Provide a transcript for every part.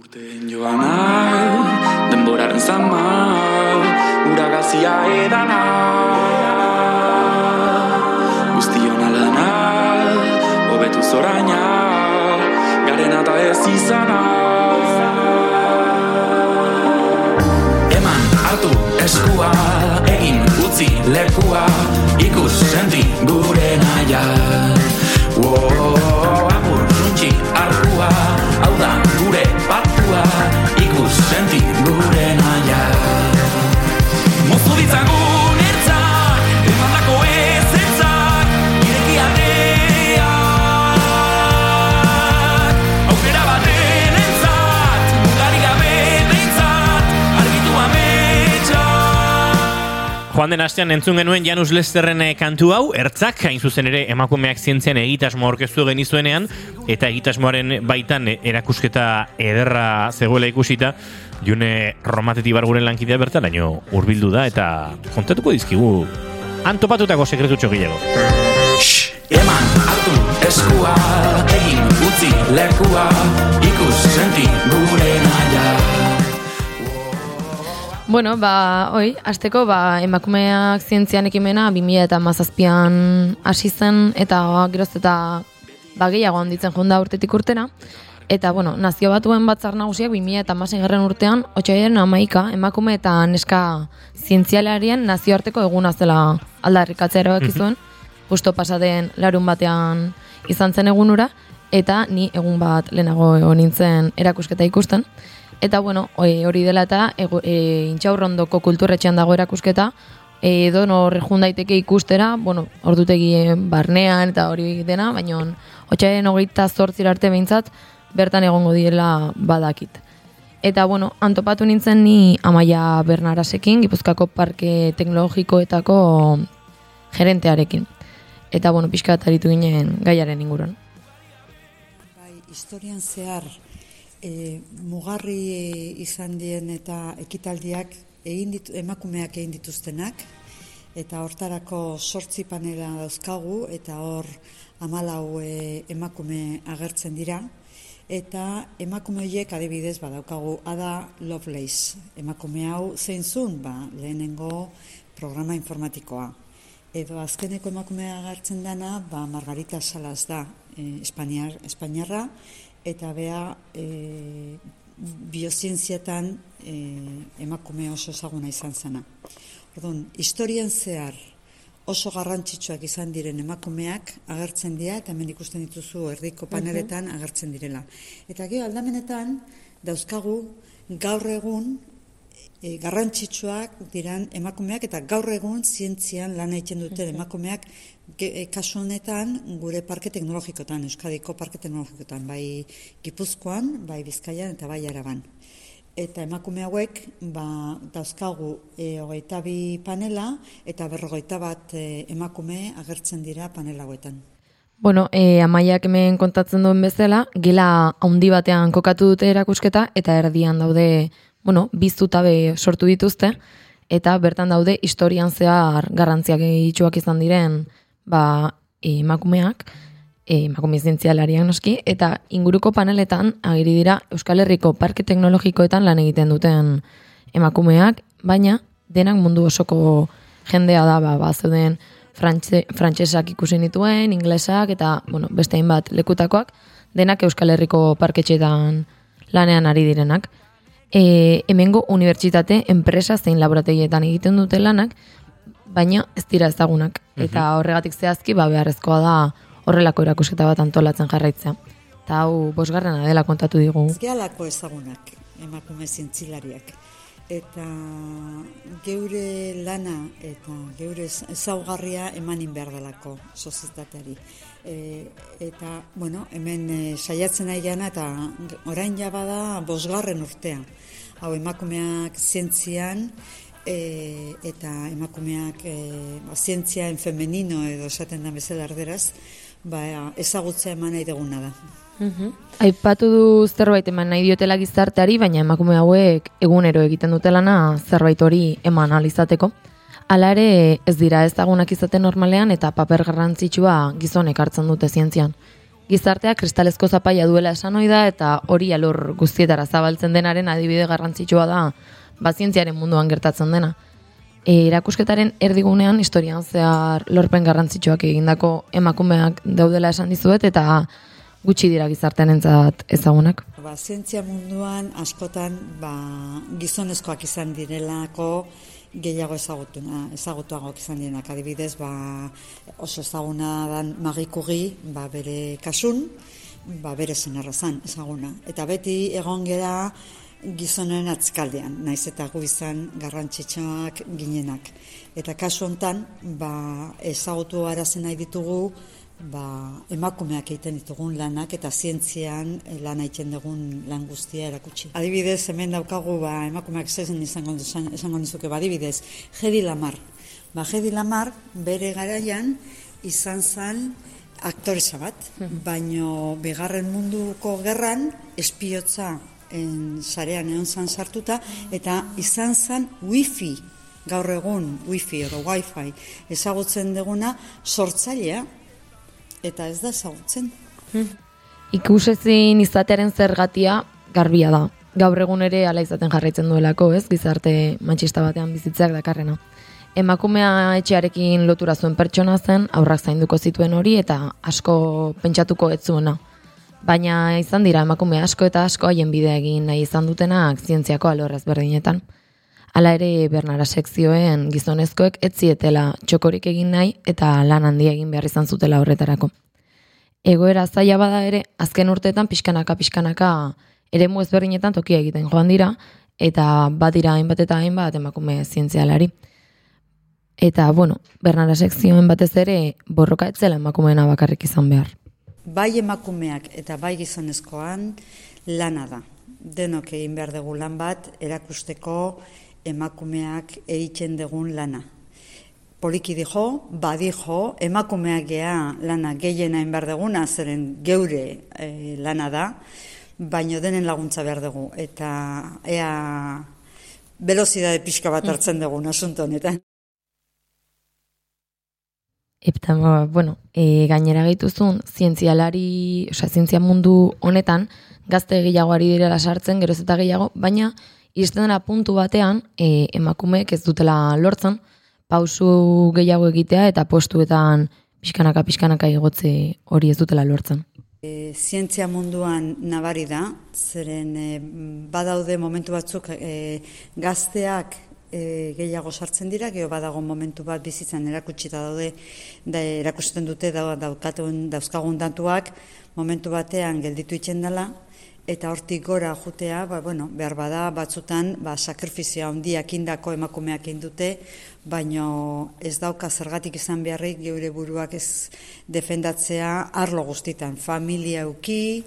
Urteen joana, denboraren zama, uragazia edana. Guztion alana, hobetu zoraina, garen eta ez izana. Eman, hartu, eskua, egin, utzi, lekua, ikus, senti, gure naia. Wow, apur, suntxi, arkua, Joan den astean entzun genuen Janus Lesterren eh, kantu hau, ertzak, hain zuzen ere emakumeak zientzian egitasmo aurkeztu genizuenean, eta egitasmoaren baitan erakusketa ederra zegoela ikusita, june romateti barguren lankidea bertaraino hurbildu da, eta kontatuko dizkigu antopatutako sekretutxo gehiago. Eman, hartu, eskua, egin, utzi, lekua, ikus, senti, gure. Bueno, ba, oi, azteko, ba, emakumeak zientzian ekimena 2000 eta mazazpian hasi zen, eta geroz eta ba, gehiago handitzen jonda urtetik urtera. Eta, bueno, nazio batuen batzar nagusiak 2000 eta garren urtean, otxaiaren amaika, emakume eta neska zientzialarien nazioarteko eguna zela aldarrikatzea erabaki zuen, justo pasaden larun batean izan zen egunura, eta ni egun bat lehenago egon nintzen erakusketa ikusten. Eta bueno, e, hori dela eta ego- e, intxaurrondoko kulturretxean dago erakusketa, e, edo nor jun daiteke ikustera, bueno, ordutegien barnean eta hori dena, baina otxaien hogeita zortzira arte behintzat, bertan egongo diela badakit. Eta bueno, antopatu nintzen ni Amaia Bernarasekin, Gipuzkako Parke Teknologikoetako gerentearekin. Eta bueno, pixka aritu ginen gaiaren inguruan. Bai, historian zehar e, mugarri izan dien eta ekitaldiak egin ditu, emakumeak egin dituztenak eta hortarako sortzi panela dauzkagu eta hor amalau e, emakume agertzen dira. Eta emakume horiek adibidez badaukagu Ada Lovelace emakume hau zein zun ba, lehenengo programa informatikoa. Edo azkeneko emakumea agertzen dana ba, Margarita Salas da e, Espainiar, Espainiarra eta bea e, biozientzietan e, emakume oso ezaguna izan zena. Orduan, historian zehar oso garrantzitsuak izan diren emakumeak agertzen dira eta hemen ikusten dituzu erdiko paneletan agertzen direla. Eta gero aldamenetan dauzkagu gaur egun e, garrantzitsuak diran emakumeak eta gaur egun zientzian lan egiten duten emakumeak ge- e, kasu honetan gure parke teknologikotan, Euskadiko parke teknologikotan, bai Gipuzkoan, bai Bizkaian eta bai Araban. Eta emakume hauek ba, dauzkagu e, hogeita bi panela eta berrogeita bat e, emakume agertzen dira panel hauetan. Bueno, e, amaiak hemen kontatzen duen bezala, gela handi batean kokatu dute erakusketa, eta erdian daude, bueno, biztutabe sortu dituzte, eta bertan daude historian zehar garrantziak itxuak izan diren, ba, emakumeak, e, emakume zientzialariak noski, eta inguruko paneletan agiri dira Euskal Herriko Parke Teknologikoetan lan egiten duten emakumeak, baina denak mundu osoko jendea da, ba, ba zeuden frantse, frantsesak ikusi nituen, inglesak eta bueno, beste hainbat lekutakoak, denak Euskal Herriko parketxetan lanean ari direnak. E, hemengo unibertsitate, enpresa zein laborategietan egiten dute lanak, baina ez dira ezagunak. Eta horregatik zehazki, ba, beharrezkoa da horrelako erakusketa bat antolatzen jarraitzea. Eta hau bosgarrena dela kontatu digu. Ez gehalako ezagunak emakume zintzilariak. Eta geure lana eta geure ezaugarria emanin behar delako sozietateari. E, eta, bueno, hemen e, saiatzen nahi gana eta orain ja bada bosgarren urtea. Hau emakumeak zientzian e, eta emakumeak e, ba, zientziaen femenino edo esaten da bezala erderaz, ba, ezagutzea eman nahi duguna da. Aipatu du zerbait eman nahi diotela gizarteari, baina emakume hauek egunero egiten dutelana zerbait hori eman alizateko. Hala ere ez dira ezagunak izaten normalean eta paper garrantzitsua gizonek hartzen dute zientzian. Gizarteak kristalezko zapaia duela esan da eta hori alor guztietara zabaltzen denaren adibide garrantzitsua da bazientziaren munduan gertatzen dena. E, erakusketaren erdigunean historian zehar lorpen garrantzitsuak egindako emakumeak daudela esan dizuet eta gutxi dira gizartean entzat ezagunak. Ba, zientzia munduan askotan ba, gizonezkoak izan direlako gehiago ezagutuna, ezagutuagoak izan direnak. Adibidez, ba, oso ezaguna dan magikugi, ba, bere kasun, ba, bere zenarra zan, ezaguna. Eta beti egon gera gizonen atzkaldean, naiz eta gu izan garrantzitsuak ginenak. Eta kasu hontan, ba, ezagutu arazen nahi ditugu, ba, emakumeak egiten ditugun lanak eta zientzian eh, lan egiten dugun lan guztia erakutsi. Adibidez, hemen daukagu ba, emakumeak zezen izango, izango nizuke, ba, adibidez, Jedi Lamar. Ba, Jedi Lamar bere garaian izan zen aktoreza bat, baino bigarren munduko gerran espiotza en sarean egon zan sartuta eta izan zen wifi gaur egun wifi edo wifi ezagutzen duguna sortzailea eta ez da ezagutzen. Ikusezin izatearen zergatia garbia da. Gaur egun ere hala izaten jarraitzen duelako, ez? Gizarte matxista batean bizitzeak dakarrena. Emakumea etxearekin lotura zuen pertsona zen, aurrak zainduko zituen hori eta asko pentsatuko ez zuena. Baina izan dira emakume asko eta asko haien bidea egin nahi izan dutenak zientziako alorrez berdinetan. Hala ere Bernara sekzioen gizonezkoek ez zietela txokorik egin nahi eta lan handia egin behar izan zutela horretarako. Egoera zaila bada ere, azken urteetan pixkanaka pixkanaka eremu ezberdinetan tokia egiten joan dira eta bat dira hainbat eta hainbat emakume zientzialari. Eta, bueno, Bernara sekzioen batez ere borroka etzela emakumeena bakarrik izan behar. Bai emakumeak eta bai gizonezkoan lana da. Denok egin behar dugu lan bat erakusteko emakumeak egiten dugun lana. Poliki dijo, badijo, emakumeak gea lana gehiena egin behar duguna, zeren geure e, lana da, baino denen laguntza behar dugu. Eta ea velozidade pixka bat hartzen dugun asunto honetan. Eta, bueno, e, gainera gehituzun, zientzialari, osea, zientzia mundu honetan, gazte gehiagoari direla sartzen, geroz eta gehiago, baina, dela puntu batean, e, emakumeek ez dutela lortzen, pausu gehiago egitea eta postuetan pixkanaka pixkanaka igotze hori ez dutela lortzen. E, zientzia munduan nabari da, zeren e, badaude momentu batzuk e, gazteak e, gehiago sartzen dira, geho badago momentu bat bizitzan erakutsita daude, da, erakusten dute da, daukatun, dauzkagun datuak, momentu batean gelditu itzen dela, eta hortik gora jutea, ba, bueno, behar bada batzutan ba, sakrifizioa handiak indako emakumeak indute, baino ez dauka zergatik izan beharrik geure buruak ez defendatzea arlo guztitan, familia euki,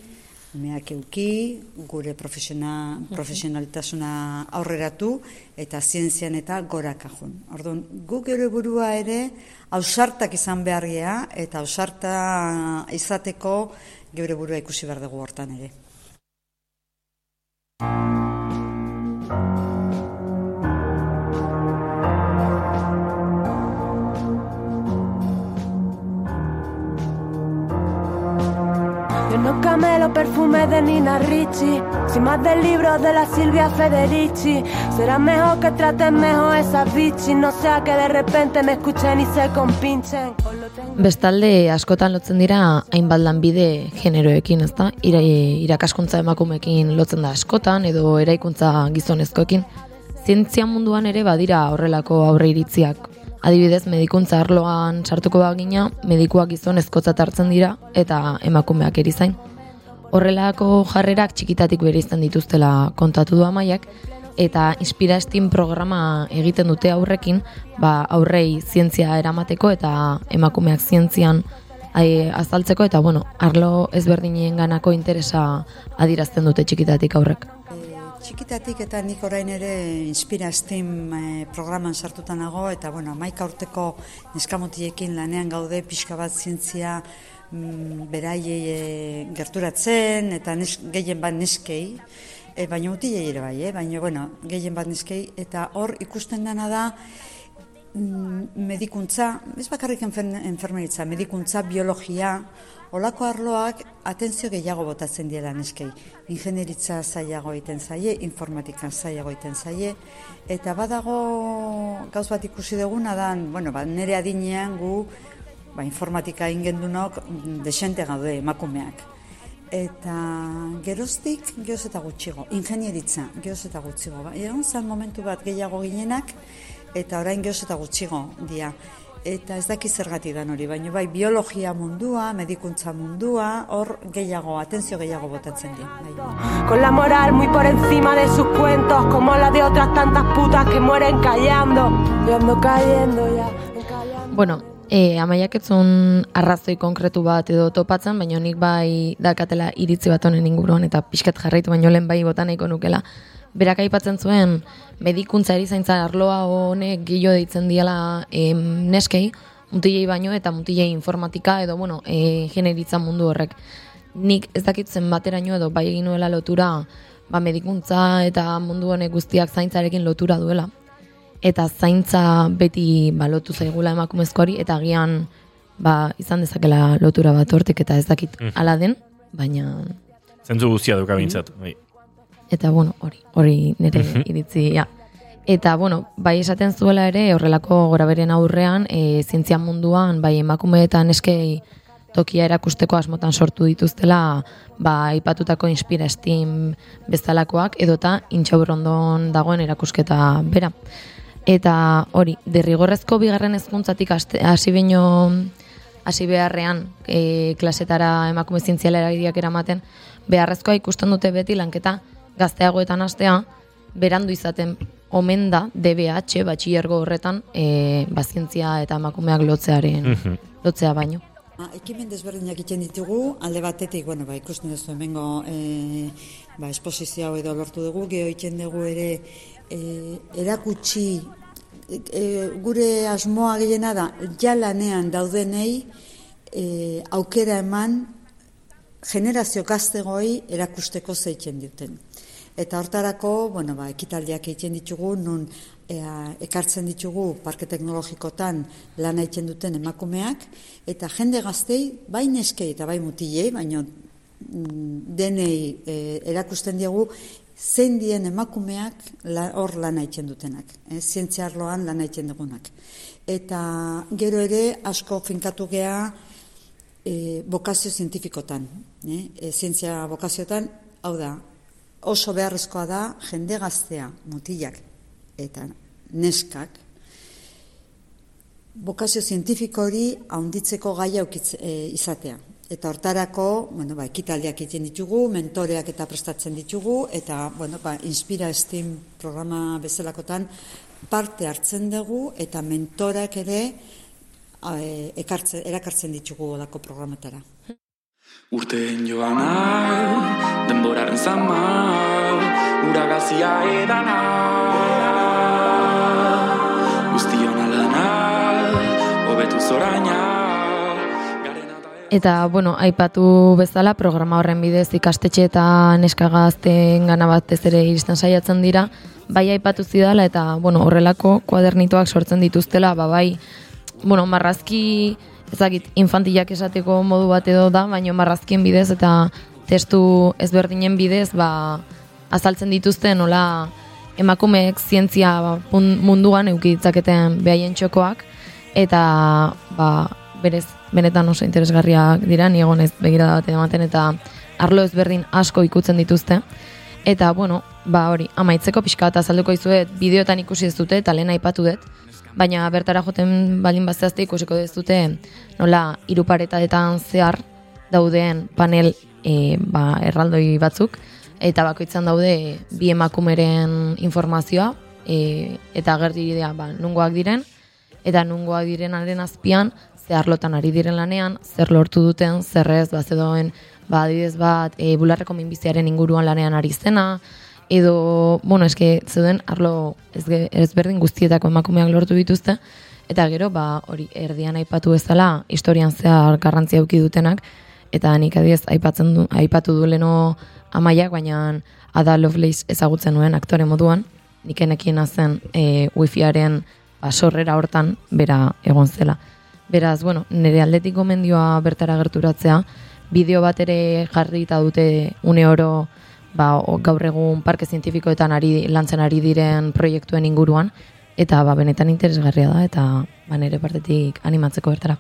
meak euki, gure profesiona, profesionalitasuna aurreratu eta zientzian eta gora kajun. Orduan, guk geure burua ere ausartak izan beharria eta ausarta izateko geure burua ikusi behar dugu hortan ere. No camelo perfume de Nina Ricci, sin más del libro de la Silvia Federici. Será mejor que traten mejor esas bichis, no sea que de repente me escuchen y se compinchen. Bestalde askotan lotzen dira hainbat lanbide generoekin, ezta? Ira, irakaskuntza emakumeekin lotzen da askotan edo eraikuntza gizonezkoekin. Zientzia munduan ere badira horrelako aurre iritziak. Adibidez, medikuntza arloan sartuko bagina, medikuak gizonezkotzat hartzen dira eta emakumeak erizain. Horrelako jarrerak txikitatik bere izan dituztela kontatu du amaiak, eta Inspira Steam programa egiten dute aurrekin, ba, aurrei zientzia eramateko eta emakumeak zientzian ai, azaltzeko, eta bueno, arlo ezberdinien ganako interesa adirazten dute txikitatik aurrek. Txikitatik eta nik orain ere Inspira Steam eh, programan sartuta nago eta bueno, amaika urteko neskamotiekin lanean gaude pixka bat zientzia mm, beraiei eh, gerturatzen eta nes, gehien bat neskei, e, baina utilei ere bai, eh? baina bueno, gehien bat neskei eta hor ikusten dena da mm, medikuntza, ez bakarrik enfer, enfermeritza, medikuntza, biologia, Olako arloak atentzio gehiago botatzen diela neskei. Ingenieritza zailago egiten zaie, informatika zailago egiten zaie, eta badago gauz bat ikusi duguna dan, bueno, ba, nire adinean gu ba, informatika ingendunok desente gaude emakumeak. Eta geroztik gehoz eta gutxigo, ingenieritza gehoz eta gutxigo. Ba, egon zan momentu bat gehiago ginenak, eta orain gehoz eta gutxigo dia. Eta ez daki zergatik dan hori, baina bai biologia mundua, medikuntza mundua, hor gehiago, atentzio gehiago botatzen di. Bai. Con la moral muy por encima de sus cuentos, como la de otras tantas putas que mueren callando. Yo ando cayendo ya. Bueno, e, amaiak etzun arrazoi konkretu bat edo topatzen, baina nik bai dakatela iritzi bat honen inguruan eta pixkat jarraitu baino lehen bai botan nahiko nukela. Berak aipatzen zuen medikuntza erizaintza arloa honek gillo deitzen diela em, neskei, mutilei baino eta mutilei informatika edo bueno, e, generitza mundu horrek. Nik ez dakit zenbateraino edo bai egin nuela lotura ba, medikuntza eta mundu honek guztiak zaintzarekin lotura duela eta zaintza beti ba, lotu zaigula emakumezkoari eta agian ba, izan dezakela lotura bat hortik eta ez dakit Mhm. hala den, baina Zentzu guztia duka bintzat. Bai. eta bueno, hori, hori nire iritzia. Eta bueno, bai esaten zuela ere horrelako goraberen aurrean, e, zientzia munduan bai emakume eta neskei tokia erakusteko asmotan sortu dituztela ba aipatutako inspira steam bezalakoak edota intxaurrondon dagoen erakusketa bera. Eta hori, derrigorrezko bigarren hezkuntzatik hasi baino hasi beharrean e, klasetara emakume zientziala eragileak eramaten, beharrezkoa ikusten dute beti lanketa gazteagoetan hastea, berandu izaten omen da DBH batxilergo horretan e, bazientzia eta emakumeak lotzearen Mhm. lotzea baino. Ah, Ekimen desberdinak egiten ditugu, alde batetik, bueno, ba, ikusten duzu hemengo e, ba, esposizio hau edo lortu dugu, geho egiten dugu ere e, erakutsi e, gure asmoa gehiena da, ja lanean daudenei e, aukera eman generazio gaztegoi erakusteko zeitzen duten. Eta hortarako, bueno, ba, ekitaldiak egiten ditugu, nun ea, ekartzen ditugu parke teknologikotan lan egiten duten emakumeak, eta jende gaztei, bai neskei eta bai mutilei, baina mm, denei e, erakusten diegu, zein dien emakumeak la, hor lan egiten dutenak, eh, zientzia arloan lan egiten dugunak. Eta gero ere asko finkatu gea e, bokazio zientifikotan, eh? e, zientzia bokaziotan, hau da, oso beharrezkoa da jende gaztea, mutilak eta neskak, bokazio zientifiko hori haunditzeko gaia e, izatea. Eta hortarako, bueno, ba, ekitaldiak egiten ditugu, mentoreak eta prestatzen ditugu, eta, bueno, ba, Inspira Steam programa bezalakotan parte hartzen dugu, eta mentorak ere e, ekartzen, erakartzen ditugu olako programetara. Urteen joana, denboraren zama, uragazia edana. Guztion alana, hobetu zoraina. Eta bueno, aipatu bezala, programa horren bidez ikastetxe eta neska gazteen gana batez ere iristen saiatzen dira, bai aipatu zidala eta, bueno, horrelako kuadernitoak sortzen dituztela, ba, bai, bueno, marrazki, ezagit, infantilak esateko modu bat edo da, baina marrazkien bidez eta testu ezberdinen bidez, ba, azaltzen dituzte nola emakumeek zientzia pun- munduan eukiditzaketen behaien txokoak, eta ba, berez, benetan oso interesgarriak dira, ni egon ez begirada bat ematen, eta arlo ezberdin asko ikutzen dituzte. Eta, bueno, ba hori, amaitzeko pixka bat azalduko izuet, bideotan ikusi ez dute, eta lehen aipatu dut, baina bertara joten balin bazazte ikusiko ez dute, nola, iruparetaetan zehar dauden panel e, ba, erraldoi batzuk, eta bakoitzan daude bi emakumeren informazioa, e, eta agerti dira ba, nungoak diren, eta nungoak direnaren azpian, ze arlotan ari diren lanean, zer lortu duten, zer ez, ba, zedoen, ba, adibidez bat, e, bularreko minbiziaren inguruan lanean ari zena, edo, bueno, eske, zeuden arlo ezge- ezberdin guztietako emakumeak lortu dituzte, eta gero, ba, hori, erdian aipatu bezala, historian zehar garrantzia eduki dutenak, eta nik adiez aipatzen du, aipatu du leno amaiak, baina Ada Lovelace ezagutzen nuen aktore moduan, nik enekiena zen e, wifiaren ba, sorrera hortan bera egon zela. Beraz, bueno, nire aldetik gomendioa bertara gerturatzea, bideo bat ere jarrita dute une oro ba, gaur egun parke zientifikoetan ari, lantzen ari diren proiektuen inguruan, eta ba, benetan interesgarria da, eta ba, nire partetik animatzeko bertara.